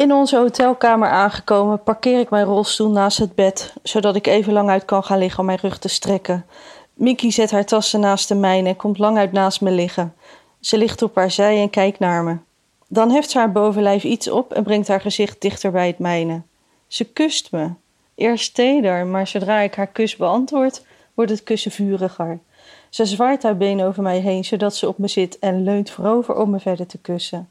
In onze hotelkamer aangekomen parkeer ik mijn rolstoel naast het bed, zodat ik even lang uit kan gaan liggen om mijn rug te strekken. Mickey zet haar tassen naast de mijne en komt lang uit naast me liggen. Ze ligt op haar zij en kijkt naar me. Dan heft ze haar bovenlijf iets op en brengt haar gezicht dichter bij het mijne. Ze kust me. Eerst teder, maar zodra ik haar kus beantwoord, wordt het kussen vuriger. Ze zwaait haar been over mij heen, zodat ze op me zit en leunt voorover om me verder te kussen.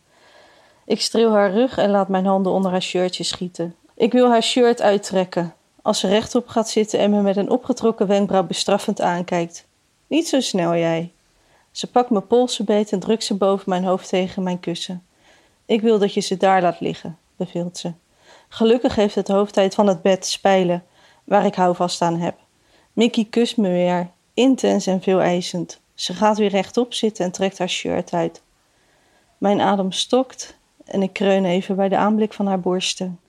Ik streel haar rug en laat mijn handen onder haar shirtje schieten. Ik wil haar shirt uittrekken. Als ze rechtop gaat zitten en me met een opgetrokken wenkbrauw bestraffend aankijkt. Niet zo snel, jij. Ze pakt mijn polsen beet en drukt ze boven mijn hoofd tegen mijn kussen. Ik wil dat je ze daar laat liggen, beveelt ze. Gelukkig heeft het hoofdheid van het bed spijlen, waar ik houvast aan heb. Mickey kust me weer, intens en veel eisend. Ze gaat weer rechtop zitten en trekt haar shirt uit. Mijn adem stokt en ik kreun even bij de aanblik van haar borsten.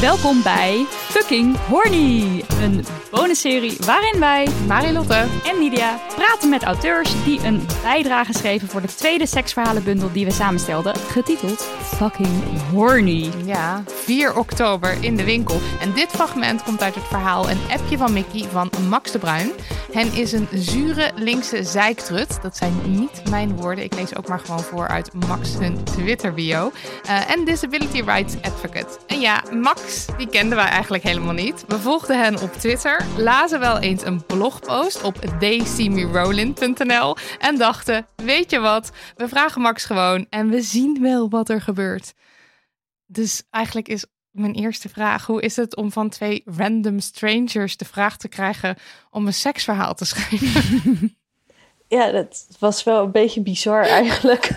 Welkom bij Fucking Horny, een bonusserie waarin wij, Marilotte en Nidia, praten met auteurs die een bijdrage schreven voor de tweede seksverhalenbundel die we samenstelden, getiteld Fucking Horny. Ja, 4 oktober in de winkel. En dit fragment komt uit het verhaal Een appje van Mickey van Max de Bruin. Hen is een zure linkse zeiktrut. Dat zijn niet mijn woorden. Ik lees ook maar gewoon voor uit Max Twitter bio. Eh, en Disability Rights Advocate. En ja, Max, die kenden wij eigenlijk helemaal niet. We volgden hen op Twitter, lazen wel eens een blogpost op theyseemerolin.nl en dachten, weet je wat, we vragen Max gewoon en we zien wel wat er gebeurt. Dus eigenlijk is mijn eerste vraag: hoe is het om van twee random strangers de vraag te krijgen om een seksverhaal te schrijven? Ja, dat was wel een beetje bizar eigenlijk.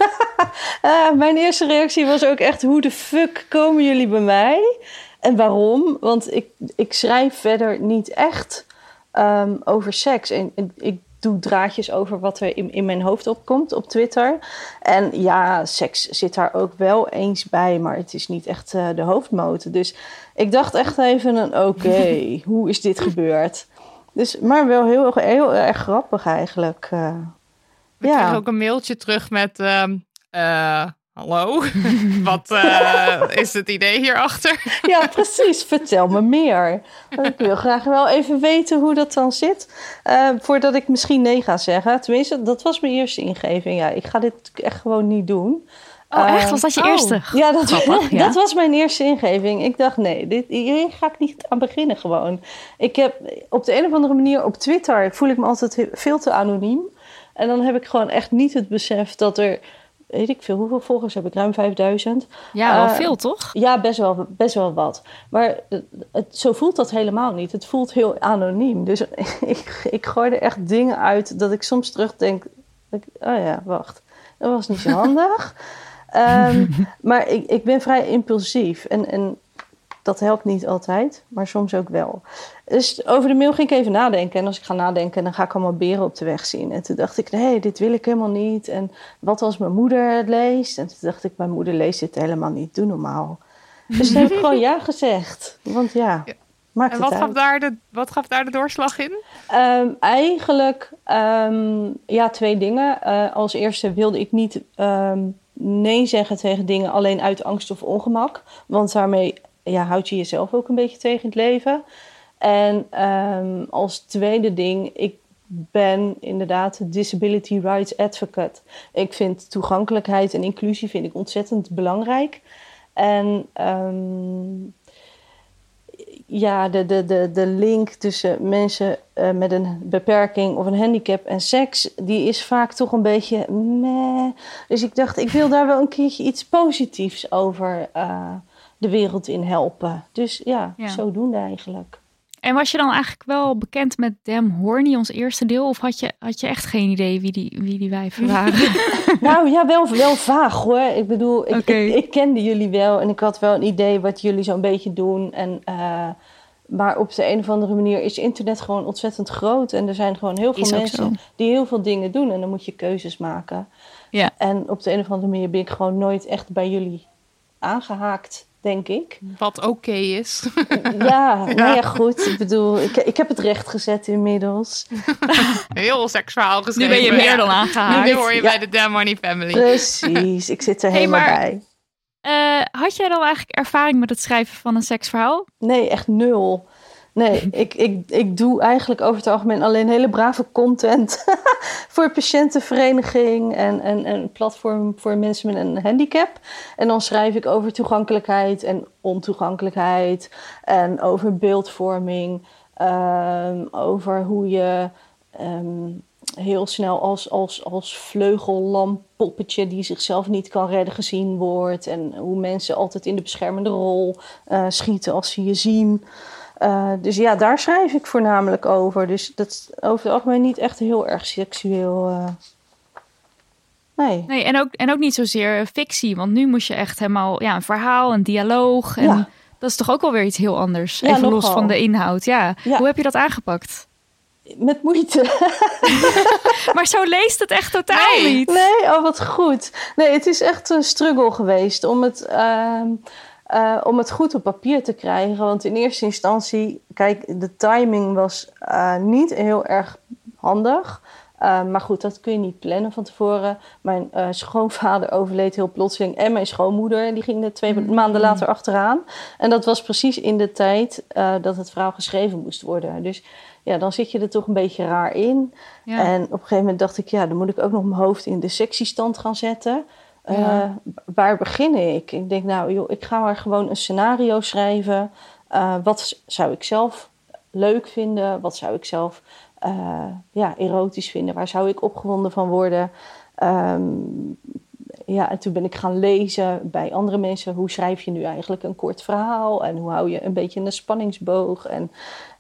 Ah, mijn eerste reactie was ook echt: hoe de fuck komen jullie bij mij? En waarom? Want ik, ik schrijf verder niet echt ehm, over seks. En, en ik doe draadjes over wat er in, in mijn hoofd opkomt op Twitter. En ja, seks zit daar ook wel eens bij, maar het is niet echt eh, de hoofdmoot. Dus ik dacht echt even een oké, hoe is dit gebeurd? Dus, maar wel heel, heel erg grappig eigenlijk. eh. We Ja. ook een mailtje terug met. ehm, eh, Hallo, wat eh, is het idee hierachter? Ja, precies. Vertel me meer. Ik wil graag wel even weten hoe dat dan zit. eh, voordat ik misschien nee ga zeggen. Tenminste, dat was mijn eerste ingeving. Ja, ik ga dit echt gewoon niet doen. Oh, echt? Eh, Was dat je oh. eerste? Ja, dat, Grappig, ja. dat was mijn eerste ingeving. Ik dacht, nee, dit, hier ga ik niet aan beginnen gewoon. Ik heb op de een of andere manier op Twitter... voel ik me altijd veel te anoniem. En dan heb ik gewoon echt niet het besef dat er... Weet ik veel, hoeveel volgers heb ik? Ruim 5000. Ja, wel Eh, veel toch? Ja, best wel, best wel wat. Maar het, zo voelt dat helemaal niet. Het voelt heel anoniem. Dus ik, ik gooi er echt dingen uit dat ik soms terugdenk... dat ik- Oh ja, wacht. Dat was niet zo handig. Ehm, maar ik, ik ben vrij impulsief. En, en dat helpt niet altijd, maar soms ook wel. Dus over de mail ging ik even nadenken. En als ik ga nadenken, dan ga ik allemaal beren op de weg zien. En toen dacht ik, nee, dit wil ik helemaal niet. En wat als mijn moeder het leest? En toen dacht ik, mijn moeder leest dit helemaal niet. Doe normaal. Dus toen heb ik gewoon ja gezegd. Want ja, maakt En het wat uit. gaf, daar de, wat gaf daar de doorslag in? Ehm, eigenlijk ehm, ja, twee dingen. Eh, als eerste wilde ik niet ehm, nee zeggen tegen dingen alleen uit angst of ongemak. Want daarmee ja, houd je jezelf ook een beetje tegen het leven. En ehm, als tweede ding, ik ben inderdaad disability rights advocate. Ik vind toegankelijkheid en inclusie vind ik ontzettend belangrijk. En um, ja, de, de, de, de link tussen mensen uh, met een beperking of een handicap en seks, die is vaak toch een beetje meh. Dus ik dacht, ik wil daar wel een keertje iets positiefs over uh, de wereld in helpen. Dus ja, ja, zodoende eigenlijk. En was je dan eigenlijk wel bekend met Dem Horny, ons eerste deel? Of had je, had je echt geen idee wie die, wie die wijven waren? nou ja, wel, wel vaag hoor. Ik bedoel, ik, ik, ik, kende jullie wel en ik had wel een idee wat jullie zo'n beetje doen. En, uh, maar op de een of andere manier is internet gewoon ontzettend groot. En er zijn gewoon heel veel mensen die heel veel dingen doen. En dan moet je keuzes maken. Ja. En op de een of andere manier ben ik gewoon nooit echt bij jullie aangehaakt denk ik. Wat oké is. Ja, nou ja, goed. Ik bedoel, ik, ik heb het recht gezet inmiddels. Heel seksverhaal geschreven. Nu ben je meer dan aangehaakt. Nu hoor je bij de Damn Money Family. Precies, ik zit er helemaal bij. Uh, had jij dan eigenlijk ervaring met het schrijven van een seksverhaal? Nee, echt nul. Nee, ik, ik, ik doe eigenlijk over het algemeen alleen hele brave content voor patiëntenvereniging en, en, en platform voor mensen met een handicap. En dan schrijf ik over toegankelijkheid en ontoegankelijkheid en over beeldvorming, um, over hoe je um, heel snel als, als, als vleugellampoppetje die zichzelf niet kan redden gezien wordt en hoe mensen altijd in de beschermende rol uh, schieten als ze je zien. Uh, dus ja, daar schrijf ik voornamelijk over. Dus dat is over het algemeen niet echt heel erg seksueel. Uh... Nee. nee en, ook, en ook niet zozeer fictie. Want nu moest je echt helemaal ja, een verhaal, een dialoog. En ja. dat is toch ook wel weer iets heel anders. Ja, Even los van de inhoud. Ja. ja. Hoe heb je dat aangepakt? Met moeite. maar zo leest het echt totaal nee. niet. Nee, oh wat goed. Nee, het is echt een struggle geweest om het... Uh, uh, om het goed op papier te krijgen. Want in eerste instantie, kijk, de timing was uh, niet heel erg handig. Uh, maar goed, dat kun je niet plannen van tevoren. Mijn schoonvader overleed heel plotseling. En mijn schoonmoeder, die ging er twee mm. maanden later achteraan. En dat was precies in de tijd dat het verhaal geschreven moest worden. Dus ja, dan zit je er toch een beetje raar in. Ja. En op een gegeven moment dacht ik, ja, dan moet ik ook nog mijn hoofd in de sectiestand gaan zetten. Ja. Uh, waar begin ik? Ik denk, nou joh, ik ga maar gewoon een scenario schrijven. Uh, wat zou ik zelf leuk vinden? Wat zou ik zelf uh, ja, erotisch vinden? Waar zou ik opgewonden van worden? Um, ja, en toen ben ik gaan lezen bij andere mensen. Hoe schrijf je nu eigenlijk een kort verhaal? En hoe hou je een beetje een spanningsboog? En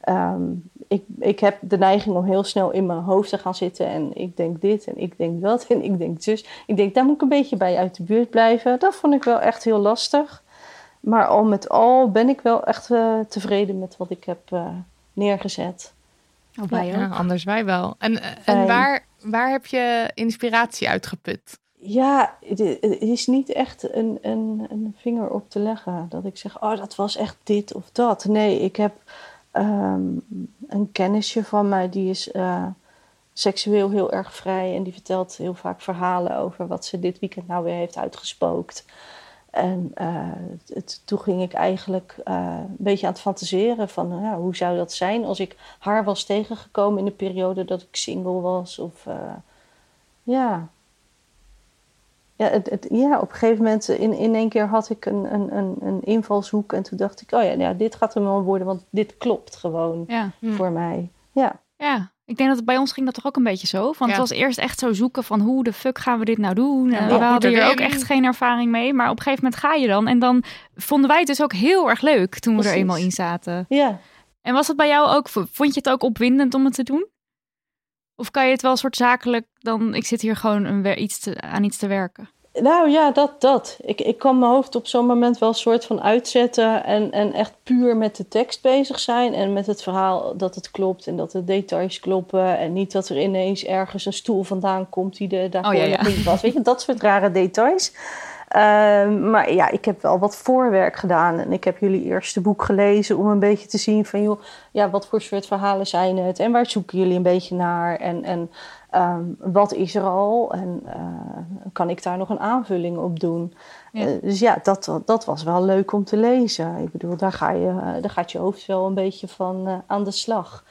um, ik, ik heb de neiging om heel snel in mijn hoofd te gaan zitten. En ik denk dit en ik denk dat en ik denk zus. Ik denk, daar moet ik een beetje bij uit de buurt blijven. Dat vond ik wel echt heel lastig. Maar al met al ben ik wel echt uh, tevreden met wat ik heb uh, neergezet. Oh, wij ja, anders wij wel. En, en waar, waar heb je inspiratie uitgeput? Ja, het is niet echt een, een, een vinger op te leggen. Dat ik zeg, oh, dat was echt dit of dat. Nee, ik heb um, een kennisje van mij, die is uh, seksueel heel erg vrij. En die vertelt heel vaak verhalen over wat ze dit weekend nou weer heeft uitgespookt. En uh, het, toen ging ik eigenlijk uh, een beetje aan het fantaseren van nou, hoe zou dat zijn als ik haar was tegengekomen in de periode dat ik single was. Of ja, ja, het, het, ja, op een gegeven moment in, in één keer had ik een, een, een, een invalshoek. En toen dacht ik, oh ja, nou dit gaat hem wel worden, want dit klopt gewoon ja. Hm. voor mij. Ja. ja, ik denk dat bij ons ging dat toch ook een beetje zo. Want het was eerst echt zo zoeken van hoe de fuck gaan we dit nou doen. En we hadden hier ook echt geen ervaring mee. Maar op een gegeven moment ga je dan. En dan vonden wij het dus ook heel erg leuk toen we er eenmaal in zaten. Ja. En was dat bij jou ook, vond je het ook opwindend om het te doen? Of kan je het wel een soort zakelijk dan, ik zit hier gewoon een, iets te, aan iets te werken? Nou ja, dat, dat. Ik, ik kan mijn hoofd op zo'n moment wel een soort van uitzetten en, en echt puur met de tekst bezig zijn. En met het verhaal dat het klopt en dat de details kloppen. En niet dat er ineens ergens een stoel vandaan komt die de, daarvoor oh, ja, ja. niet was. Weet je, dat soort rare details. Uh, maar ja, ik heb wel wat voorwerk gedaan. En ik heb jullie eerste boek gelezen om een beetje te zien van... joh, ja, wat voor soort verhalen zijn het? En waar zoeken jullie een beetje naar? En, en um, wat is er al? En uh, kan ik daar nog een aanvulling op doen? Ja. Uh, dus ja, dat, dat was wel leuk om te lezen. Ik bedoel, daar, ga je, daar gaat je hoofd wel een beetje van aan de slag.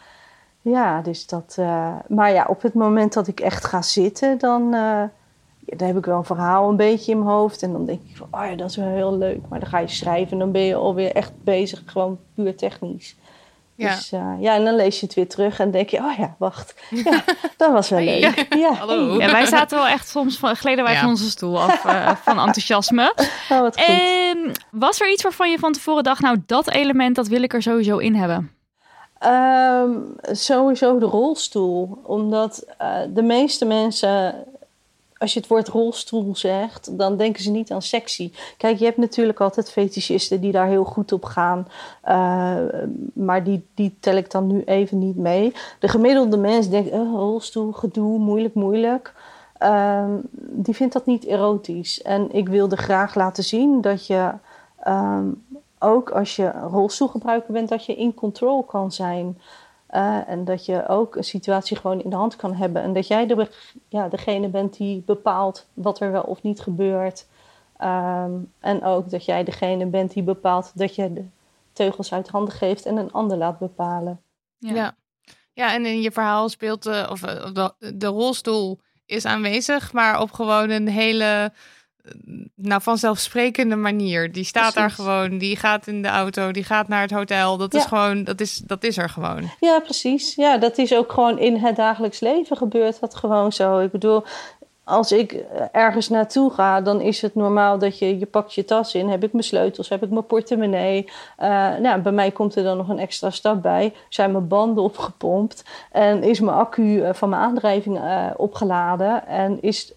Ja, dus dat. eh, maar ja, op het moment dat ik echt ga zitten, dan, dan heb ik wel een verhaal een beetje in mijn hoofd. En dan denk ik van, oh ja, dat is wel heel leuk. Maar dan ga je schrijven en dan ben je alweer echt bezig, gewoon puur technisch. Ja. Dus eh, ja, en dan lees je het weer terug en denk je, oh ja, wacht. Ja, dat was wel leuk. Ja, Hallo. Ja, wij zaten wel echt soms van, gleden wij Ja. van onze stoel af eh, van enthousiasme. oh, wat goed. En was er iets waarvan je van tevoren dacht, nou dat element dat wil ik er sowieso in hebben? Ehm, sowieso de rolstoel. Omdat eh, de meeste mensen, als je het woord rolstoel zegt, dan denken ze niet aan sexy. Kijk, je hebt natuurlijk altijd fetischisten die daar heel goed op gaan. eh, maar die, die tel ik dan nu even niet mee. De gemiddelde mens denkt, oh, rolstoel, gedoe, moeilijk, moeilijk. Ehm, die vindt dat niet erotisch. En ik wilde graag laten zien dat je ehm, ook als je rolstoelgebruiker bent, dat je in control kan zijn. Eh, en dat je ook een situatie gewoon in de hand kan hebben. En dat jij de, ja, degene bent die bepaalt wat er wel of niet gebeurt. Ehm, en ook dat jij degene bent die bepaalt dat je de teugels uit handen geeft en een ander laat bepalen. Ja. ja. en in je verhaal speelt de, of, eh, de, de rolstoel is aanwezig, maar op gewoon een hele eh, nou, vanzelfsprekende manier. Die staat daar gewoon, die gaat in de auto, die gaat naar het hotel. Dat is gewoon, dat is, dat is er gewoon. Ja, precies. Ja, dat is ook gewoon in het dagelijks leven gebeurt dat gewoon zo. Ik bedoel, als ik eh, ergens naartoe ga, dan is het normaal dat je, je pakt je tas in. Heb ik mijn sleutels, heb ik mijn portemonnee. Eh, nou, bij mij komt er dan nog een extra stap bij. Zijn mijn banden opgepompt en is mijn accu eh, van mijn aandrijving opgeladen. En is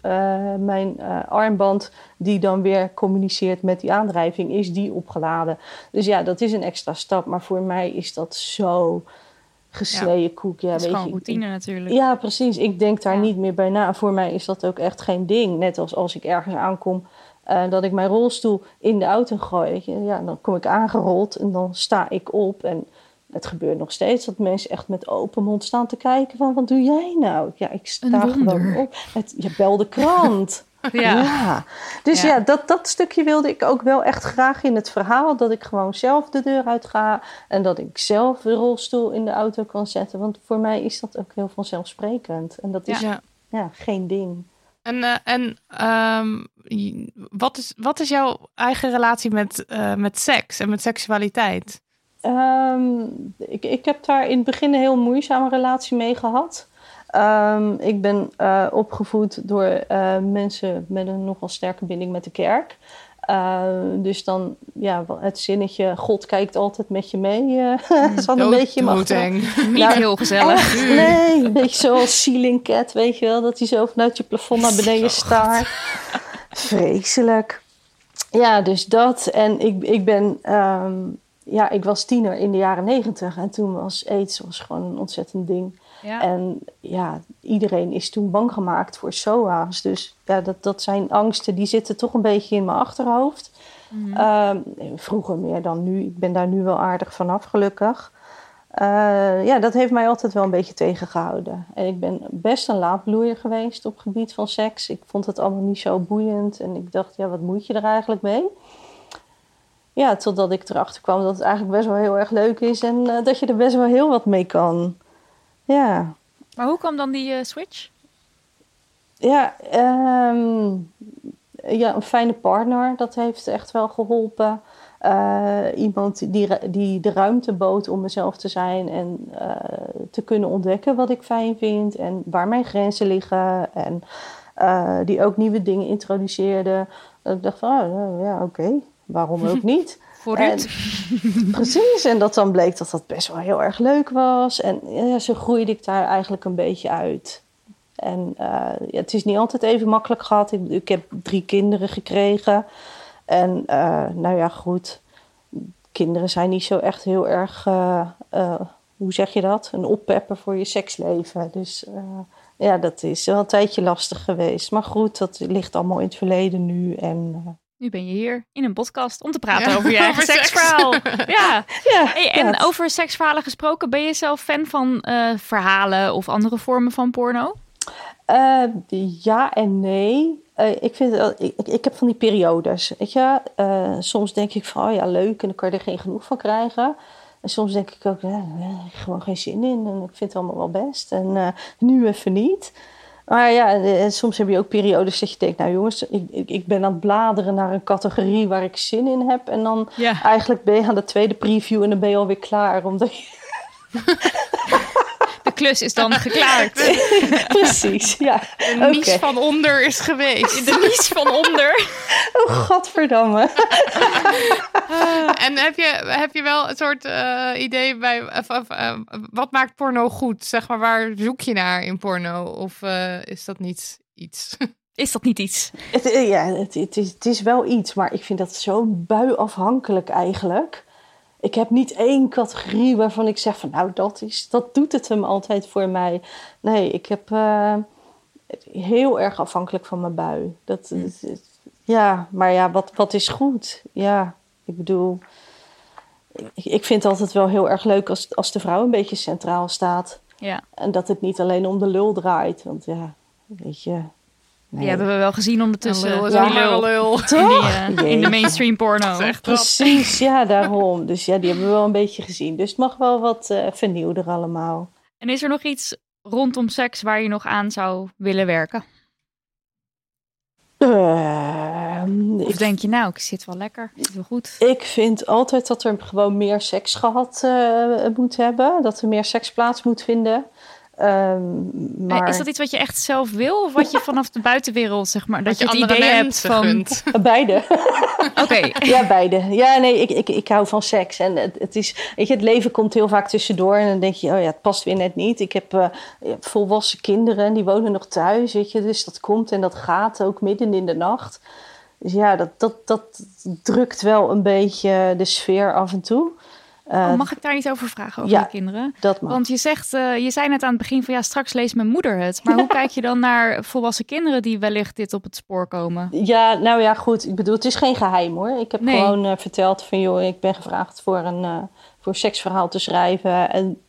mijn armband die dan weer communiceert met die aandrijving, is die opgeladen. Dus ja, dat is een extra stap. Maar voor mij is dat zo gesneden koek. Ja, dat is weet gewoon je, ik- routine natuurlijk. ja, precies. Ik denk daar Ja. niet meer bij na. Voor mij is dat ook echt geen ding. Net als als ik ergens aankom, eh, dat ik mijn rolstoel in de auto gooi. weet je. Ja, dan kom ik aangerold en dan sta ik op. En het gebeurt nog steeds dat mensen echt met open mond staan te kijken van... wat doe jij nou? Ja, ik sta gewoon op. Het, je bel de krant. Ja. Ja. Dus Ja. ja, dat, dat stukje wilde ik ook wel echt graag in het verhaal. Dat ik gewoon zelf de deur uit ga. En dat ik zelf de rolstoel in de auto kan zetten. Want voor mij is dat ook heel vanzelfsprekend. En dat is ja. Ja. geen ding. En, eh, en ehm, wat, is, wat is jouw eigen relatie met, eh, met seks en met seksualiteit? Ehm, ik, ik heb daar in het begin een heel moeizame relatie mee gehad. Ehm, ik ben eh, opgevoed door eh, mensen met een nogal sterke binding met de kerk. Ehm, dus dan, ja, wel het zinnetje, God kijkt altijd met je mee, eh zat een beetje in mijn achterhoofd. doodeng. Niet Nou, heel gezellig. Echt? Nee, een beetje zoals ceiling cat, weet je wel. Dat hij zo vanuit je plafond naar beneden staart. Vreselijk. Ja, dus dat. En ik, ik ben... ehm, ja, ik was tiener in de jaren negentig. En toen was aids was gewoon een ontzettend ding. Ja. En ja, iedereen is toen bang gemaakt voor SOA's. Dus ja, dat, dat zijn angsten die zitten toch een beetje in mijn achterhoofd. Mhm. Ehm, vroeger meer dan nu. Ik ben daar nu wel aardig vanaf, gelukkig. Eh, ja, dat heeft mij altijd wel een beetje tegengehouden. En ik ben best een laadbloeier geweest op gebied van seks. Ik vond het allemaal niet zo boeiend. En ik dacht, ja, wat moet je er eigenlijk mee? Ja, totdat ik erachter kwam dat het eigenlijk best wel heel erg leuk is. En eh, dat je er best wel heel wat mee kan. Ja, Maar hoe kwam dan die eh, switch? ja, ehm, ja, een fijne partner, dat heeft echt wel geholpen. Eh, iemand die, die de ruimte bood om mezelf te zijn en te kunnen ontdekken wat ik fijn vind en waar mijn grenzen liggen. En die ook nieuwe dingen introduceerde. Dat ik dacht van, oh, ja, oké, waarom ook niet? Voor En-? Precies, en dat dan bleek dat dat best wel heel erg leuk was. En ja, zo groeide ik daar eigenlijk een beetje uit. En eh, ja, het is niet altijd even makkelijk gehad. Ik, ik heb drie kinderen gekregen. En eh, nou ja, goed. Kinderen zijn niet zo echt heel erg, eh, hoe zeg je dat? Een oppepper voor je seksleven. Dus ja, dat is wel een tijdje lastig geweest. Maar goed, dat ligt allemaal in het verleden nu. En Nu ben je hier in een podcast om te praten Ja, over je eigen over seks. seksverhaal. ja. ja, Hey, en over seksverhalen gesproken, ben je zelf fan van eh, verhalen of andere vormen van porno? Eh, ja en nee. Eh, ik, vind, ik, ik- heb van die periodes. Weet je? Soms denk ik van, oh ja, leuk. En dan kan je er geen genoeg van krijgen. En soms denk ik ook, ja, gewoon geen zin in. En ik vind het allemaal wel best. En nu even niet. Maar ja, eh, soms heb je ook periodes dat je denkt... nou jongens, ik, ik, ik ben aan het bladeren naar een categorie waar ik zin in heb. En dan Ja. eigenlijk ben je aan de tweede preview en dan ben je alweer klaar. Omdat je... Klus is dan geklaard. Precies, ja. De niche van onder is geweest. De nies van onder. Oh, godverdamme. En heb je, heb je wel een soort eh, idee bij... Of, of, eh, wat maakt porno goed? Zeg maar, waar zoek je naar in porno? Of eh, is dat niet iets? Is dat niet iets? Het, ja, het, het, is, het is wel iets, maar ik vind dat zo buiafhankelijk eigenlijk. Ik heb niet één categorie waarvan ik zeg van nou, dat, is, dat doet het hem altijd voor mij. Nee, ik heb eh, heel erg afhankelijk van mijn bui. Dat, het- het- ja, maar ja, wat, wat is goed? Ja, ik bedoel, ik, ik vind het altijd wel heel erg leuk als, als de vrouw een beetje centraal staat. Ja, En dat het niet alleen om de lul draait. Want ja, weet je. Die hebben we wel gezien ondertussen. Lul Ja. lul. In, die, in de mainstream porno. Echt. Precies, ja, daarom. Dus ja, die hebben we wel een beetje gezien. Dus het mag wel wat eh vernieuwder allemaal. En is er nog iets rondom seks waar je nog aan zou willen werken? Ehm, Of ik, denk je, nou, ik zit wel lekker, ik zit wel goed. ik vind altijd dat er gewoon meer seks gehad eh, moet hebben. Dat er meer seks plaats moet vinden. Ehm, maar Eh, Is dat iets wat je echt zelf wil? Of wat je vanaf de buitenwereld, zeg maar, dat Dat je je het andere idee hebt van... gunt. beide. Oké, Ja, beide. Ja, nee, ik, ik, ik hou van seks. En het, het is, weet je, het leven komt heel vaak tussendoor. En dan denk je, oh ja, het past weer net niet. Ik heb eh, volwassen kinderen en die wonen nog thuis, weet je. Dus dat komt en dat gaat ook midden in de nacht. Dus ja, dat, dat, dat drukt wel een beetje de sfeer af en toe. Oh, mag ik daar iets over vragen, over ja. de kinderen? Dat mag. Want je zegt, eh, je zei net aan het begin van ja, straks leest mijn moeder het. Maar hoe kijk je dan naar volwassen kinderen die wellicht dit op het spoor komen? Ja, nou ja, goed. Ik bedoel, het is geen geheim hoor. Ik heb Nee. gewoon eh, verteld van, joh, ik ben gevraagd voor een, eh, voor een seksverhaal te schrijven. En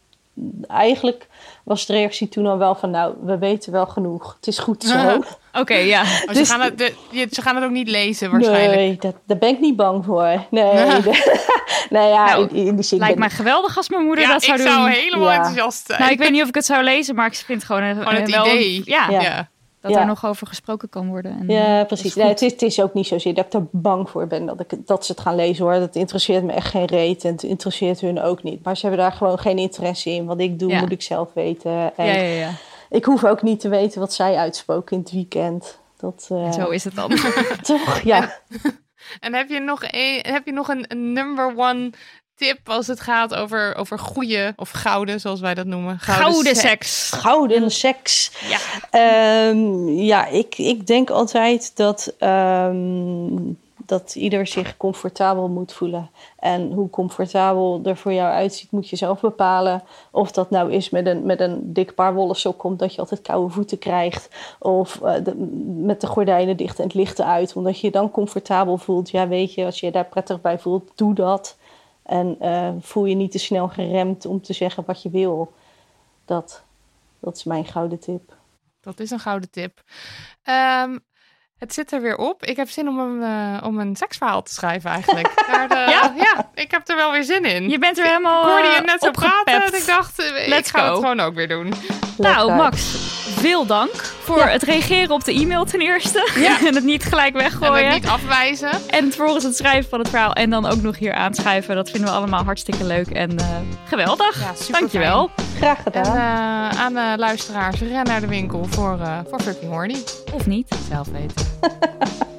eigenlijk was de reactie toen al wel van, nou, we weten wel genoeg. Het is goed zo. Oké, ja. Oh, ze, Dus- gaan het, de- je- ze gaan het ook niet lezen waarschijnlijk. Nee, dat, daar ben ik niet bang voor. Nee, de- nou ja, Nou, in, in die zin... Lijkt ben- mij geweldig als mijn moeder Ja, dat zou ik doen. zou helemaal Ja. enthousiast zijn. Nou, ik weet niet of ik het zou lezen, maar ik vind het gewoon, een, Gewoon het wel idee. ja, dat Ja. er nog over gesproken kan worden. En, Ja, precies. Nee, het, is, het is ook niet zozeer dat ik er bang voor ben dat, ik, dat ze het gaan lezen hoor. Dat interesseert me echt geen reet en het interesseert hun ook niet. Maar ze hebben daar gewoon geen interesse in. Wat ik doe, Ja. moet ik zelf weten. En ja, ja, ja. Ik hoef ook niet te weten wat zij uitspoken in het weekend. Dat, eh, Zo is het dan. Toch, ja. En heb je nog een, heb je nog een, een number one tip als het gaat over, over goede of gouden, zoals wij dat noemen? Gouden seks. seks. Gouden seks. Ja. Ehm, ja, ik, ik denk altijd dat, ehm, dat ieder zich comfortabel moet voelen. En hoe comfortabel er voor jou uitziet, moet je zelf bepalen. Of dat nou is met een, met een dik paar wollen sok komt, dat je altijd koude voeten krijgt. Of eh, met de gordijnen dicht en het licht uit, omdat je je dan comfortabel voelt. Ja, weet je, als je je daar prettig bij voelt, doe dat. En eh, voel je niet te snel geremd om te zeggen wat je wil. Dat, dat is mijn gouden tip. Dat is een gouden tip. Ehm, het zit er weer op. Ik heb zin om een, eh, om een seksverhaal te schrijven eigenlijk. Daar de- Ja? ja, ik heb er wel weer zin in. Je bent er helemaal ik hoorde je eh, net zo praten opgepept. en ik dacht, eh, ik ga go. het gewoon ook weer doen. Nou. Max, veel dank voor Ja. het reageren op de e-mail ten eerste. en het niet gelijk En weggooien. het niet afwijzen. En vervolgens het schrijven van het verhaal en dan ook nog hier aanschuiven. Dat vinden we allemaal hartstikke leuk en eh, geweldig. Ja, super Dankjewel. Graag En gedaan. eh, aan de luisteraars, ren naar de winkel voor, eh voor fucking horny. Of niet. Zelf weten.